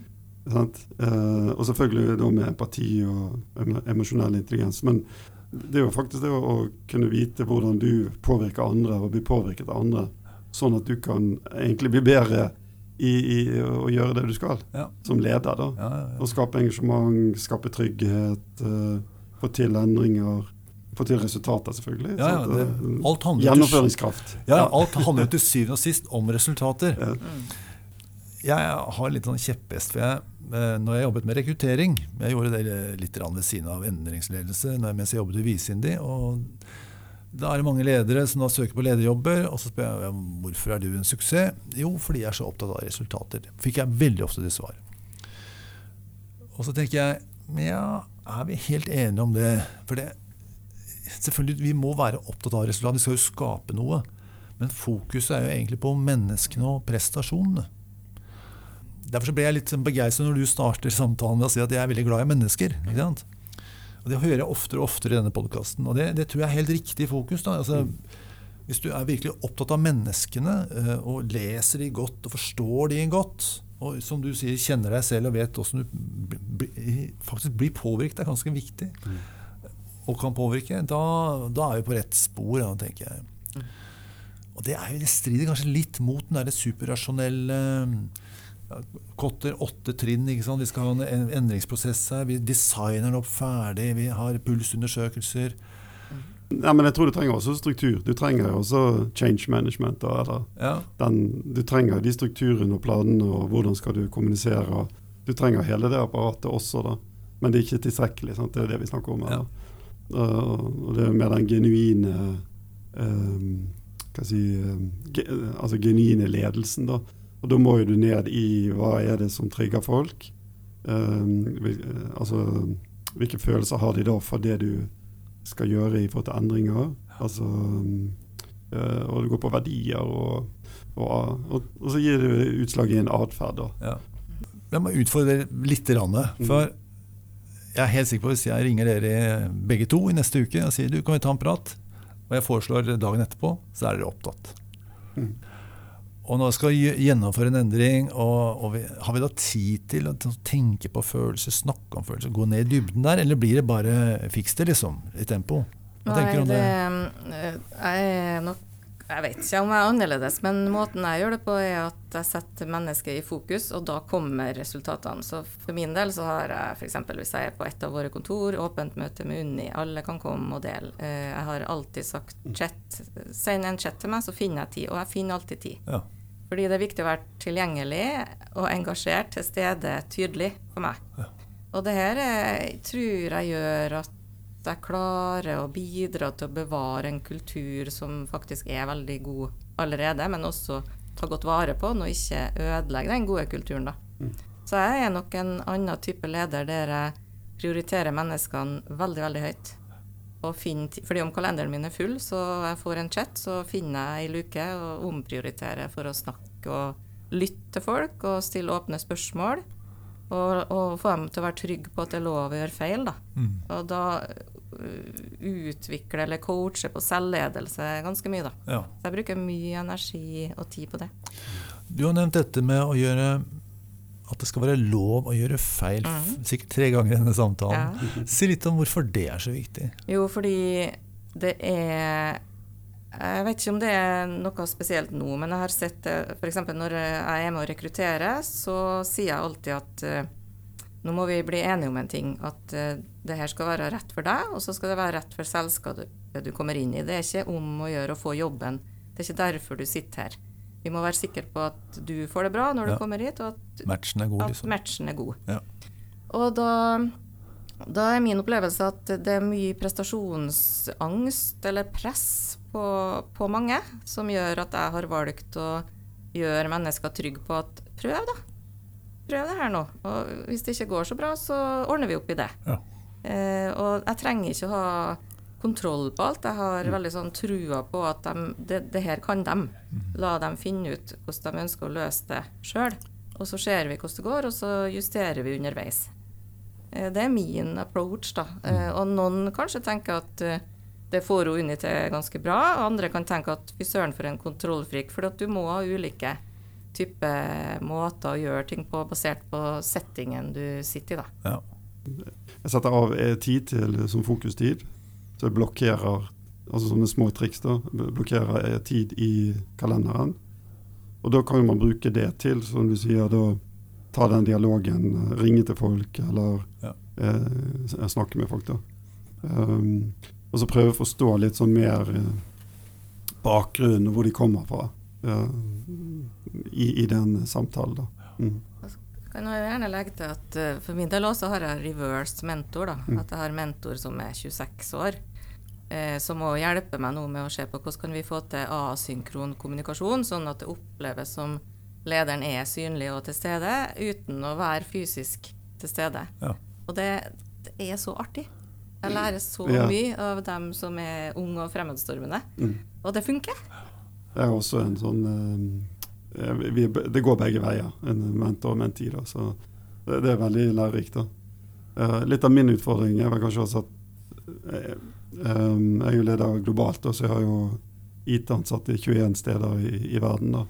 Uh, og selvfølgelig da med empati og emosjonell intelligens. Men det er jo faktisk det å, kunne vite hvordan du påvirker andre og blir påvirket av andre, sånn at du kan egentlig bli bedre i, i å gjøre det du skal, ja. som leder. da. Ja, ja, og skape engasjement, skape trygghet, uh, få til endringer. Få til resultater, selvfølgelig. Ja, det, alt Gjennomføringskraft. Ja, alt handler til syvende og sist om resultater. Jeg har litt sånn kjepphest. for jeg, eh, Når jeg jobbet med rekruttering Jeg gjorde det litt ved siden av endringsledelse mens jeg jobbet i Visindi. og da er det mange ledere som da søker på lederjobber, og så spør jeg hvorfor er du en suksess. Jo, fordi jeg er så opptatt av resultater. Fikk jeg veldig ofte det svar. Og så tenker jeg ja, er vi helt enige om det? For det, selvfølgelig, vi må være opptatt av resultater. Vi skal jo skape noe. Men fokuset er jo egentlig på menneskene og prestasjonene. Derfor ble jeg litt begeistret når du starter samtalen med å si at jeg er veldig glad i mennesker. sant? Og Det hører jeg oftere og oftere i denne podkasten. Og det, det, tror jeg er helt riktig fokus. Altså, hvis du er virkelig opptatt av menneskene uh, og leser de godt og forstår de godt, og som du sier, kjenner deg selv og vet hvordan du faktisk blir påvirket, er ganske viktig, mm. og kan påvirke, da, da, er vi på rett spor, da, tenker jeg. Mm. Og det, er det strider kanskje litt mot den der superrasjonelle Kotter åtte trinn. ikke sant? Vi skal ha en endringsprosess her. Vi designer den opp ferdig. Vi har pulsundersøkelser. Ja, men jeg tror du trenger også struktur. Du trenger også change management. Da, ja. den, du trenger de strukturene og planene og hvordan skal du kommunisere. Du trenger hele det apparatet også, da. Men det er ikke tilstrekkelig. Sant? Det er det vi snakker om her. Ja. Uh, og det er mer den genuine uh, si, uh, ge, altså genuine ledelsen, da. Og da må jo du ned i hva er det som trigger folk. Um, altså hvilke følelser har de da for det du skal gjøre i forhold til endringer. Altså, uh, og det går på verdier, og, og, og, og så gir det utslag i en atferd. Ja. Jeg må utfordre litt. Randet, For jeg er helt sikker på hvis jeg ringer dere begge to i neste uke og sier du kan vi ta en prat, og jeg foreslår dagen etterpå, så er dere opptatt. Mm. Og nå skal vi gjennomføre en endring, og, og vi, har vi da tid til å tenke på følelser, snakke om følelser, gå ned i dybden der, eller blir det bare fiks det, liksom, i tempo? Hva tenker du om det? det? Eh, jeg nok jeg vet ikke om jeg er annerledes, men måten jeg gjør det på, er at jeg setter mennesket i fokus, og da kommer resultatene. Så for min del så har jeg f.eks. hvis jeg er på et av våre kontor, åpent møte med Unni, alle kan komme og dele. Eh, jeg har alltid sagt chat, send en chat til meg, så finner jeg tid. Og jeg finner alltid tid. Ja. Fordi det er viktig å være tilgjengelig og engasjert, til stede, tydelig for meg. Ja. Og det her er, tror jeg gjør at jeg klarer å bidra til å bevare en kultur som faktisk er veldig god allerede, men også ta godt vare på den og ikke ødelegge den gode kulturen. da. Mm. Så jeg er nok en annen type leder der jeg prioriterer menneskene veldig, veldig høyt. Og finner, fordi om kalenderen min er full, så jeg får en chat, så finner jeg ei luke og omprioriterer for å snakke og lytte til folk og stille åpne spørsmål. Og, og få dem til å være trygge på at det er lov å gjøre feil. Da. Mm. Og da øh, utvikle eller coache på selvledelse ganske mye, da. Ja. Så jeg bruker mye energi og tid på det. Du har nevnt dette med å gjøre at det skal være lov å gjøre feil, Mhm. sikkert tre ganger i denne samtalen. Ja. Si litt om hvorfor det er så viktig. Jo, fordi det er Jeg vet ikke om det er noe spesielt nå, men jeg har sett det f.eks. når jeg er med å rekruttere, så sier jeg alltid at eh, nå må vi bli enige om en ting. At eh, det her skal være rett for deg, og så skal det være rett for selskapet du kommer inn i. Det er ikke om å gjøre å få jobben. Det er ikke derfor du sitter her. Vi må være sikre på at du får det bra når du Ja. kommer hit, og at Matchen er god, liksom. matchen er god. Ja. Og da, da er min opplevelse at det er mye prestasjonsangst eller press på, på mange som gjør at jeg har valgt å gjøre mennesker trygge på at prøv, da. Prøv det her nå. Og hvis det ikke går så bra, så ordner vi opp i det. Ja. Eh, og jeg trenger ikke å ha kontroll på alt. Jeg har veldig sånn trua på at de, det, det her kan dem. La dem finne ut hvordan de ønsker å løse det sjøl. Og så ser vi hvordan det går, og så justerer vi underveis. Eh, det er min approach, da. Eh, og noen kanskje tenker at eh, det får hun Unni til ganske bra. og Andre kan tenke at fy søren for en kontrollfrik. For at du må ha ulike typer måter å gjøre ting på basert på settingen du sitter i, da. Ja. Jeg setter av tid til som fokustid, så jeg blokkerer altså sånne små triks. da, Blokkerer tid i kalenderen. Og da kan man bruke det til, som du sier, da ta den dialogen, ringe til folk eller Ja. eh, snakke med folk. da. Um, og så prøve å forstå litt sånn mer eh, bakgrunnen og hvor de kommer fra eh, i, i den samtalen. da. Mm. Kan jeg gjerne legge til at uh, For min del også har jeg reverse mentor. da, Mm. At jeg har mentor som er 26 år. Eh, som må hjelpe meg nå med å se på hvordan kan vi få til asynkron kommunikasjon, sånn at det oppleves som lederen er synlig og til stede, uten å være fysisk til stede. Ja. Og det, det er så artig. Jeg lærer så Ja. mye av dem som er unge og fremadstormende. Mm. Og det funker. Det er også en sånn eh, vi, Det går begge veier, en mentor og mentee. da, Så det, det er veldig lærerikt. da. Eh, litt av min utfordring er vel kanskje også at jeg, eh, jeg er jo leder globalt, da, så jeg har jo IT-ansatte i 21 steder i, i verden. da.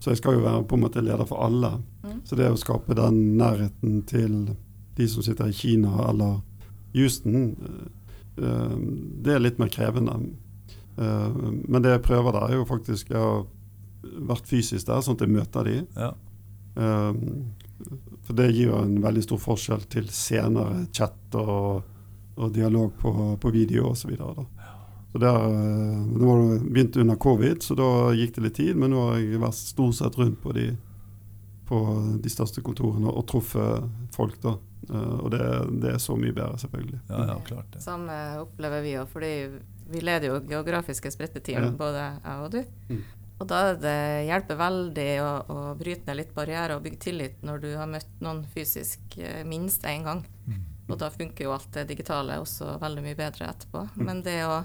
Så jeg skal jo være på en måte leder for alle. Mm. Så det å skape den nærheten til de som sitter i Kina eller Houston, eh, eh, det er litt mer krevende. Eh, men det jeg prøver der, er jo faktisk Jeg har vært fysisk der, sånn at jeg møter de. Ja. Um, for det gir jo en veldig stor forskjell til senere chat og, og dialog på, på video osv. Så, så der, det Nå var det begynt under covid, så da gikk det litt tid. Men nå har jeg vært stort sett rundt på de, på de største kontorene og truffet folk. da. Eh, og det, det er så mye bedre, selvfølgelig. ja, ja, klart det. Samme opplever vi òg, fordi vi leder jo geografiske spredteteam, Ja. både jeg og du. Mm. Og da det hjelper veldig å, å bryte ned litt barrierer og bygge tillit når du har møtt noen fysisk eh, minst én gang. Mm. Og da funker jo alt det digitale også veldig mye bedre etterpå. Men det å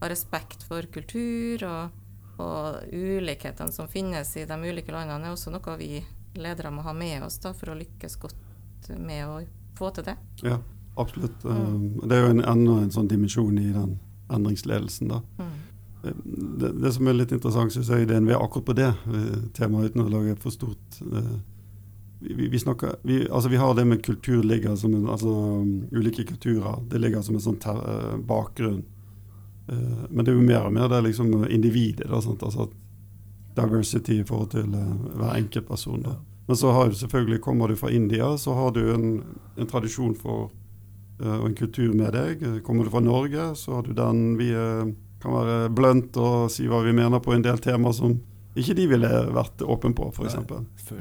ha respekt for kultur og, og ulikhetene som finnes i de ulike landene, er også noe vi ledere må ha med oss da, for å lykkes godt med å få til det. Ja, absolutt. Mm. Eh, det er jo en, enda en sånn dimensjon i den endringsledelsen. da. Mm. Det, det som er litt interessant, syns jeg, i DNV akkurat på det eh, temaet, uten å lage for stort eh, vi, vi, snakker, vi, altså vi har det med kultur ligger som en, altså ulike kulturer. Det ligger som en sånn ter, eh, bakgrunn. Men det er jo mer og mer det er liksom individet. Da? Altså diversity i forhold til hver enkelt person. Da. Men så har du selvfølgelig, kommer du fra India, så har du en, en tradisjon for og en kultur med deg. Kommer du fra Norge, så har du den vi eh, kan være blunt og si hva vi mener på en del temaer som ikke de ville vært åpen på, f.eks.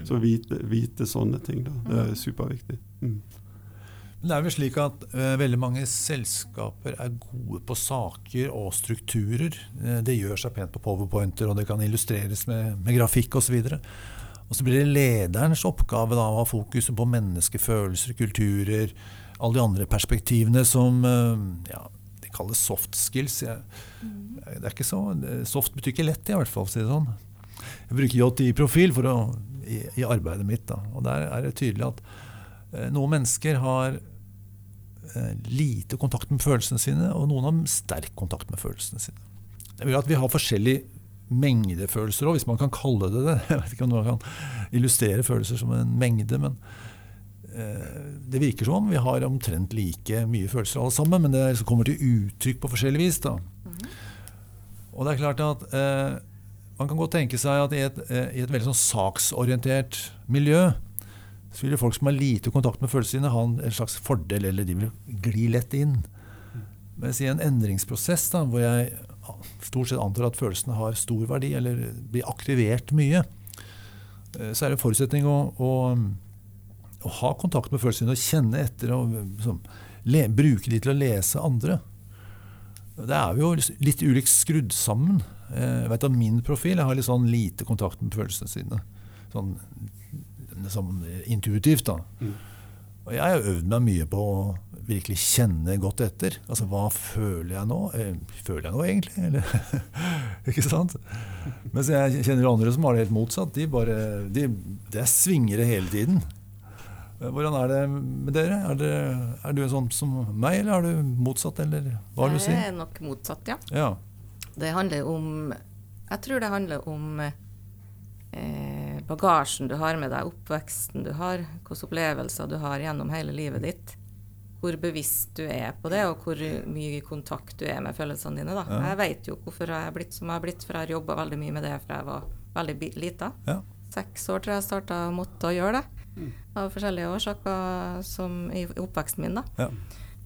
Så vite, vite sånne ting, da. Det er superviktig. Mm. Det er vel slik at uh, veldig mange selskaper er gode på saker og strukturer. Uh, det gjør seg pent på powerpointer, og det kan illustreres med, med grafikk osv. Og så blir det lederens oppgave da, å ha fokuset på menneskefølelser, kulturer, alle de andre perspektivene som uh, ja, de det soft skills. Jeg, det er ikke så, soft betyr ikke lett, i hvert fall. Si det sånn. Jeg bruker JTI-profil i, i, arbeidet mitt. Da. Og der er det tydelig at Eh, noen mennesker har eh, lite kontakt med følelsene sine, og noen har sterk kontakt med følelsene sine. Det vil at Vi har forskjellig mengde følelser òg, hvis man kan kalle det det. Jeg vet ikke om man kan illustrere følelser som en mengde, men det virker som om vi har omtrent like mye følelser alle sammen, men det kommer til uttrykk på forskjellig vis. da. Og det er klart at eh, Man kan godt tenke seg at i et, i et veldig sånn saksorientert miljø så vil folk som har lite kontakt med følelsene sine, ha en slags fordel, eller de vil gli lett inn. Mens i en endringsprosess da, hvor jeg stort sett antar at følelsene har stor verdi, eller blir aktivert mye, eh, så er det en forutsetning å, å, å, ha kontakt med følelsene og kjenne etter og liksom, le, bruke de til å lese andre. Det er jo litt ulikt skrudd sammen. Eh, jeg vet at Min profil jeg har litt sånn lite kontakt med følelsene sine. Sånn sånn intuitivt. da. Mm. Og jeg har øvd meg mye på å virkelig kjenne godt etter. Altså hva føler jeg nå? Eh, føler jeg noe egentlig? Eller, ikke sant? Mens jeg kjenner andre som har det helt motsatt. De bare, de, det er svingere hele tiden. Hvordan er det med dere? Er, det, er, du sånn som meg, eller er du motsatt? Eller hva vil du si? Jeg er nok motsatt, ja. ja. Det handler om Jeg tror det handler om eh, bagasjen du har med deg, oppveksten du har, hvilke opplevelser du har gjennom hele livet ditt. Hvor bevisst du er på det, og hvor mye kontakt du er med følelsene dine. Ja. Jeg vet jo hvorfor jeg er blitt som jeg har blitt, for jeg har jobba veldig mye med det fra jeg var veldig lita. Ja. Seks år tror jeg jeg starta å måtte gjøre det. Mm. Av forskjellige årsaker som i oppveksten min. da. Ja.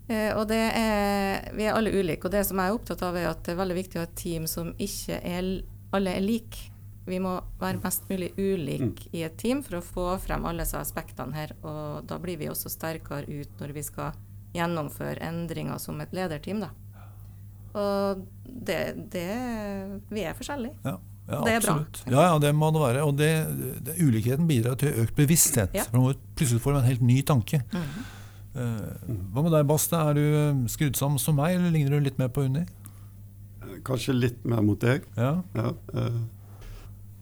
Eh, og det er, Vi er alle ulike, og det som jeg er opptatt av, er at det er veldig viktig å ha et team som ikke er alle er like. Vi må være mest mulig ulike mm. i et team for å få frem alle disse aspektene her. Og da blir vi også sterkere ut når vi skal gjennomføre endringer som et lederteam. Da. Og det, det Vi er forskjellige. Ja. Ja, det er absolutt. bra. Ja, ja, det må det være. Og det, det, ulikheten bidrar til økt bevissthet. Ja. For plutselig får du en helt ny tanke. Mm -hmm. uh, hva med deg, Baste? Er du skrudd sammen som meg, eller ligner du litt mer på Unni? Kanskje litt mer mot deg. Ja. ja uh,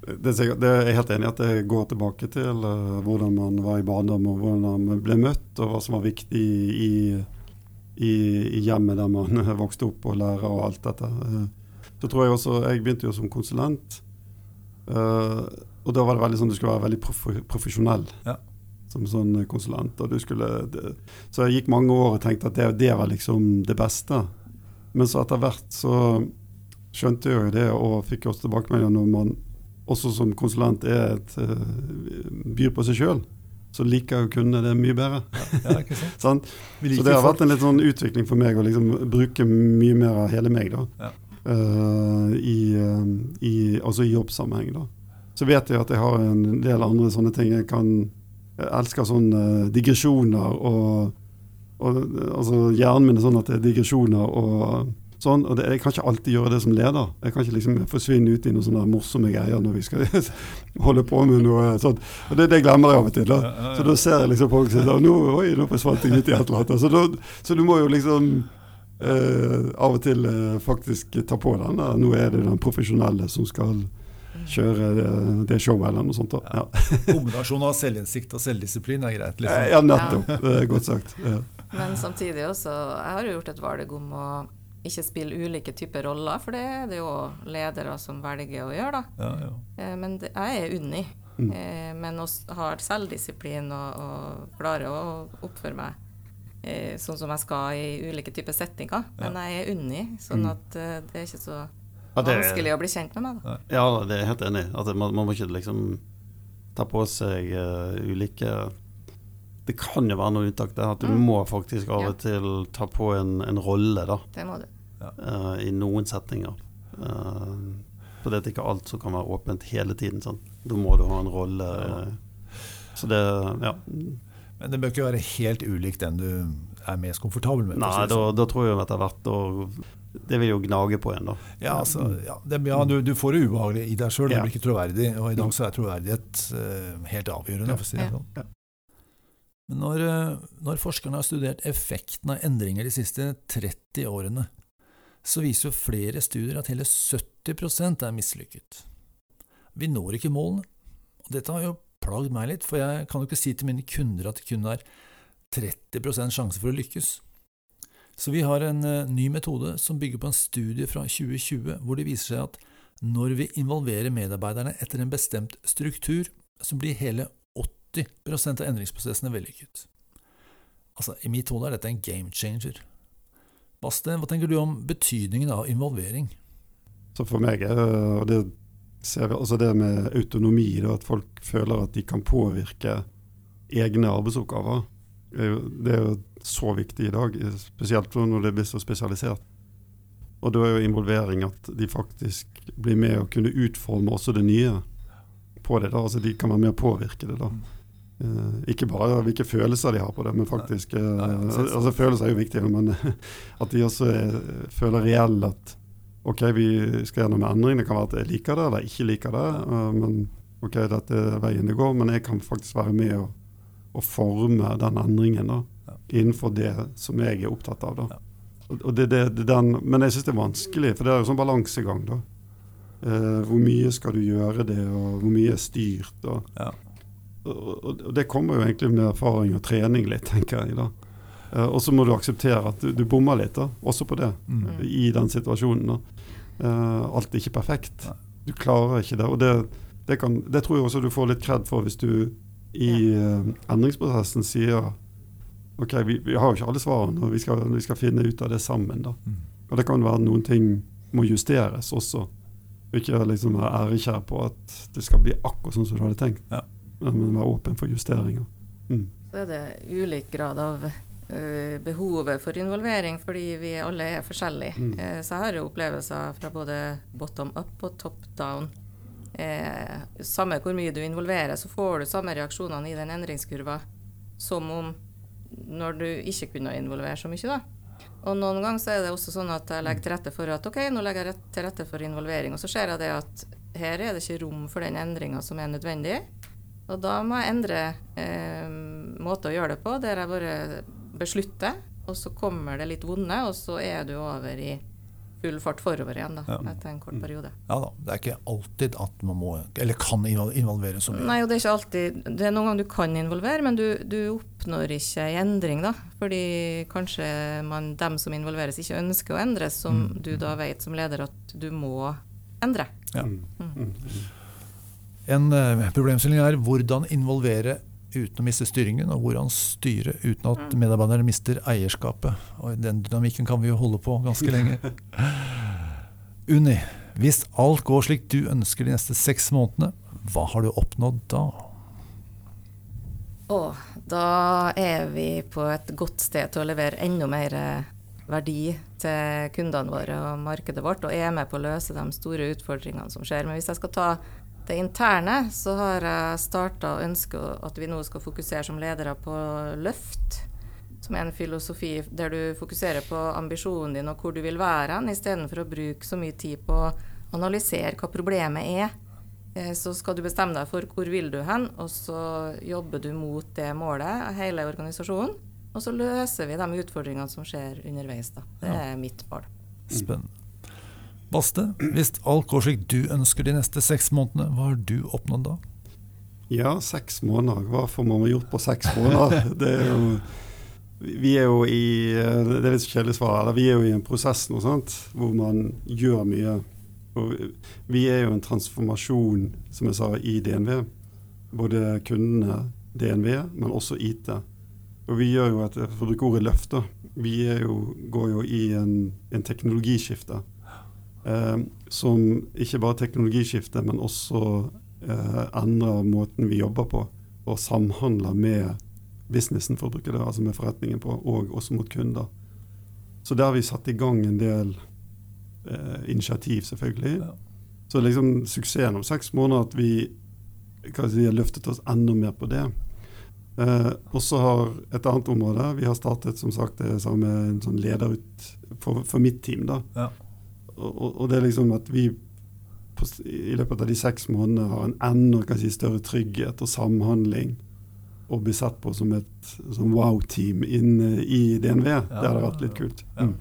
det, er det er jeg helt enig i at det går tilbake til uh, hvordan man var i barndom, og hvordan man ble møtt, og hva som var viktig i, i, i hjemmet der man vokste opp, og lærer og alt dette. Så tror Jeg også, jeg begynte jo som konsulent, uh, og da var det veldig sånn du skulle være veldig prof profesjonell. Ja. Som sånn konsulent. Og du skulle, det, så jeg gikk mange år og tenkte at det, det var liksom det beste. Men så etter hvert så skjønte jeg jo det, og fikk også tilbakemeldinger når man også som konsulent er et, uh, byr på seg sjøl, så liker jeg å kunne det mye bedre. Ja, ikke sant? sånn? Så det har vært en litt sånn utvikling for meg å liksom bruke mye mer av hele meg, da. Uh, i, uh, i, altså i jobbsammenheng, da. Så vet jeg at jeg har en del andre sånne ting. Jeg kan jeg elsker sånne digresjoner og, og altså Hjernen min er sånn at det er digresjoner og Sånn, og det, Jeg kan ikke alltid gjøre det som leder. Jeg kan ikke liksom forsvinne ut i noen sånne morsomme greier når vi skal holde på med noe sånt. Og Det, det glemmer jeg av og til. da. Så da ser jeg liksom folk sier nå, oi, nå forsvant jeg ut i et eller annet. Så, da, så du må jo liksom eh, av og til uh, faktisk ta på den. Da. Nå er det den profesjonelle som skal kjøre det, det showet eller noe sånt. Da. Ja. Kombinasjon av selvinnsikt og selvdisiplin er greit? liksom. Ja, nettopp. Det er godt sagt. Ja. Men samtidig også, jeg har jo gjort et valg om å ikke spille ulike typer roller, for det er det jo ledere som velger å gjøre, da. Ja, ja. Eh, men det, jeg er Unni. Mm. Men men har selvdisiplin og, og klarer å oppføre meg eh, sånn som jeg skal i ulike typer settinger. Men jeg er Unni, sånn mm. at eh, det er ikke så ja, det, vanskelig å bli kjent med meg. Da. Ja, det er jeg helt enig i. Man, man, må ikke liksom ta på seg uh, ulike det kan jo være noen unntak der. At du mm. må faktisk av og til ta på en, en rolle, da. Det må du. Uh, I noen settinger. Uh, for det er ikke alt som kan være åpent hele tiden. Sånn. Da må du ha en rolle. Uh, så det Ja. Men det bør ikke være helt ulikt den du er mest komfortabel med? Nei, da, sånn. da tror jeg etter hvert og Det vil jo gnage på en, da. Ja, altså, ja, det, ja du, du får det ubehagelig i deg sjøl, det blir ikke troverdig. Og i dag så er troverdighet uh, helt avgjørende. For å si det Ja. sånn. Men når, eh, når forskerne har studert effekten av endringer de siste 30 årene, så viser jo flere studier at hele 70% er mislykket. Vi når ikke målene. Og dette har jo plagd meg litt, for jeg kan jo ikke si til mine kunder at det kun er 30% sjanse for å lykkes. Så vi har en eh, ny metode som bygger på en studie fra 2020, hvor det viser seg at når vi involverer medarbeiderne etter en bestemt struktur, så blir hele 80% av endringsprosessene vellykket. Altså, I mitt hode er dette en game changer. Baste, hva tenker du om betydningen av involvering? Så for meg er det ser vi også det med autonomi, da, at folk føler at de kan påvirke egne arbeidsoppgaver. Det er jo, det er jo så viktig i dag, spesielt når det blir så spesialisert. Og da er jo involvering at de faktisk blir med å kunne utforme også det nye på det. da, altså De kan være med å påvirke det. da. Eh, ikke bare hvilke følelser de har på det, men faktisk eh, selvsagt. altså Følelser er jo viktige, men at de også er, føler reelt at OK, vi skal gjennom en endring. Det kan være at jeg liker det eller ikke liker det, eh, men OK, dette er veien det går. Men jeg kan faktisk være med og, og forme den endringen da, Ja. innenfor det som jeg er opptatt av. da. Og, det, det, det, den, men jeg syns det er vanskelig, for det er jo sånn balansegang. da. Eh, hvor mye skal du gjøre det, og hvor mye er styrt? og Ja. og, og det kommer jo egentlig med erfaring og trening litt, tenker jeg. da. Eh, og så må du akseptere at du, du bommer litt, da, også på det, Mm. i den situasjonen. da. Eh, alt er ikke perfekt. Nei. Du klarer ikke det. Og det, det, kan, det tror jeg også du får litt kred for hvis du i eh, endringsprosessen sier OK, vi, vi har jo ikke alle svarene, og vi skal, vi skal finne ut av det sammen. da. Mm. Og det kan være noen ting må justeres også. Ikke liksom være ærekjær på at det skal bli akkurat sånn som du hadde tenkt. Ja. Men være åpen for justeringer. Mm. Så er det ulik grad av behovet for involvering, fordi vi alle er forskjellige. Mm. Eh, så jeg har jo opplevelser fra både bottom up og top down. Eh, samme hvor mye du involverer, så får du samme reaksjonene i den endringskurva som om når du ikke kunne involvere så mye. da. Og noen ganger så er det også sånn at jeg legger til rette for at ok, nå legger jeg til rette for involvering, og så ser jeg det at her er det ikke rom for den endringa som er nødvendig. Og da må jeg endre eh, måte å gjøre det på, der jeg bare beslutter, og så kommer det litt vonde, og så er du over i full fart forover igjen da, Ja. etter en kort periode. Ja da, det er ikke alltid at man må, eller kan involvere så mye. Nei, og det er ikke alltid Det er noen ganger du kan involvere, men du, du oppnår ikke en endring, da. Fordi kanskje man, dem som involveres, ikke ønsker å endre, som Mm. du da vet som leder at du må endre. Ja. Mm. Mm. En eh, problemstilling er hvordan involvere uten å miste styringen, og hvordan styre uten at medarbeiderne mister eierskapet. Og Den dynamikken kan vi jo holde på ganske lenge. Unni, hvis alt går slik du ønsker de neste seks månedene, hva har du oppnådd da? Å, da er vi på et godt sted til å levere enda mer eh, verdi til kundene våre og markedet vårt, og er med på å løse de store utfordringene som skjer. Men hvis jeg skal ta det interne, så har jeg starta å ønske at vi nå skal fokusere som ledere på løft. Som er en filosofi der du fokuserer på ambisjonen din og hvor du vil være hen, istedenfor å bruke så mye tid på å analysere hva problemet er. Eh, Så skal du bestemme deg for hvor vil du hen, og så jobber du mot det målet, hele organisasjonen. Og så løser vi de utfordringene som skjer underveis. Da. Det er mitt mål. Spennende. Baste, hvis alt går slik du ønsker de neste seks månedene, hva har du oppnådd da? Ja, seks måneder. Hva får man gjort på seks måneder? Det er jo, vi er jo i Det er litt kjedelig svar. Eller vi er jo i en prosess nå, sant? hvor man gjør mye. Og vi er jo en transformasjon, som jeg sa, i DNV. Både kundene, DNV, men også IT. Og vi gjør jo et for å bruke ordet løft, da. Vi er jo, går jo i en, en teknologiskifte. Eh, som ikke bare teknologiskifte, men også eh, endrer måten vi jobber på. Og samhandler med businessen, for å bruke det, altså med forretningen på, og også mot kunder. Så der har vi satt i gang en del eh, initiativ, selvfølgelig. Ja. Så liksom suksessen om seks måneder at vi si, har løftet oss enda mer på det. Eh, og så har et annet område Vi har startet som sagt det samme en sånn lederut for, for mitt team. da. Ja. Og, og, det er liksom at vi på, i løpet av de seks månedene har en enda si, større trygghet og samhandling. Og blir sett på som et som wow-team inne i DNV. det hadde vært litt kult. Ja. Mm.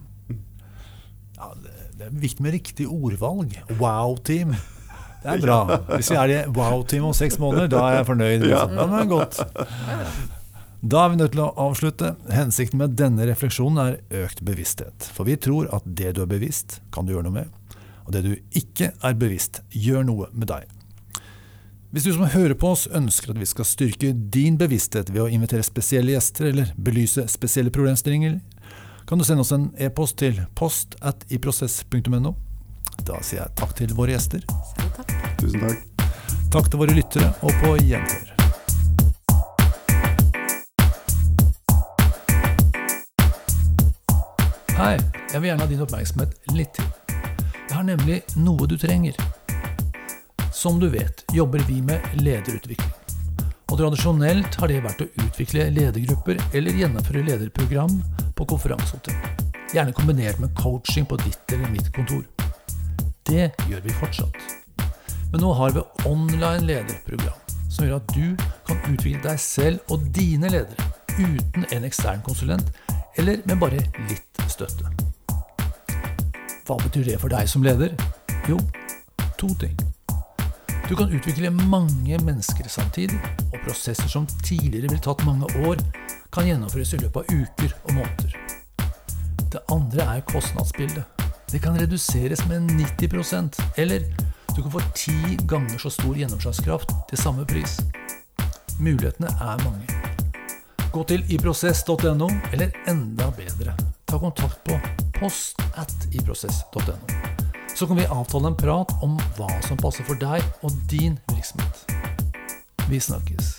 Ja, det, er viktig med riktig ordvalg. Wow-team. Det er bra. Hvis vi er i wow-team om seks måneder, da er jeg fornøyd. Ja. Ja, men godt. Da er vi nødt til å avslutte. Hensikten med denne refleksjonen er økt bevissthet. For vi tror at det du er bevisst, kan du gjøre noe med. Og det du ikke er bevisst, gjør noe med deg. Hvis du som hører på oss ønsker at vi skal styrke din bevissthet ved å invitere spesielle gjester eller belyse spesielle problemstillinger, kan du sende oss en e-post til post at iprosess.no. Da sier jeg takk til våre gjester, takk. Tusen takk. takk til våre lyttere, og på gjenhør. Hei, jeg vil gjerne ha din oppmerksomhet litt til. Jeg har nemlig noe du trenger. Som du vet, jobber vi med lederutvikling. Og tradisjonelt har det vært å utvikle ledergrupper eller gjennomføre lederprogram på konferansehotell. Gjerne kombinert med coaching på ditt eller mitt kontor. Det gjør vi fortsatt. Men nå har vi online lederprogram, som gjør at du kan utvikle deg selv og dine ledere uten en ekstern konsulent, eller med bare litt støtte. Hva betyr det for deg som leder? Jo, to ting. Du kan utvikle mange mennesker samtidig, og prosesser som tidligere ville tatt mange år, kan gjennomføres i løpet av uker og måneder. Det andre er kostnadsbildet. Det kan reduseres med 90% eller du kan få ti ganger så stor gjennomslagskraft til samme pris. Mulighetene er mange. Gå til iprosess.no, eller enda bedre, ta kontakt på post at iprosess.no. Så kan vi avtale en prat om hva som passer for deg og din virksomhet. Vi snakkes.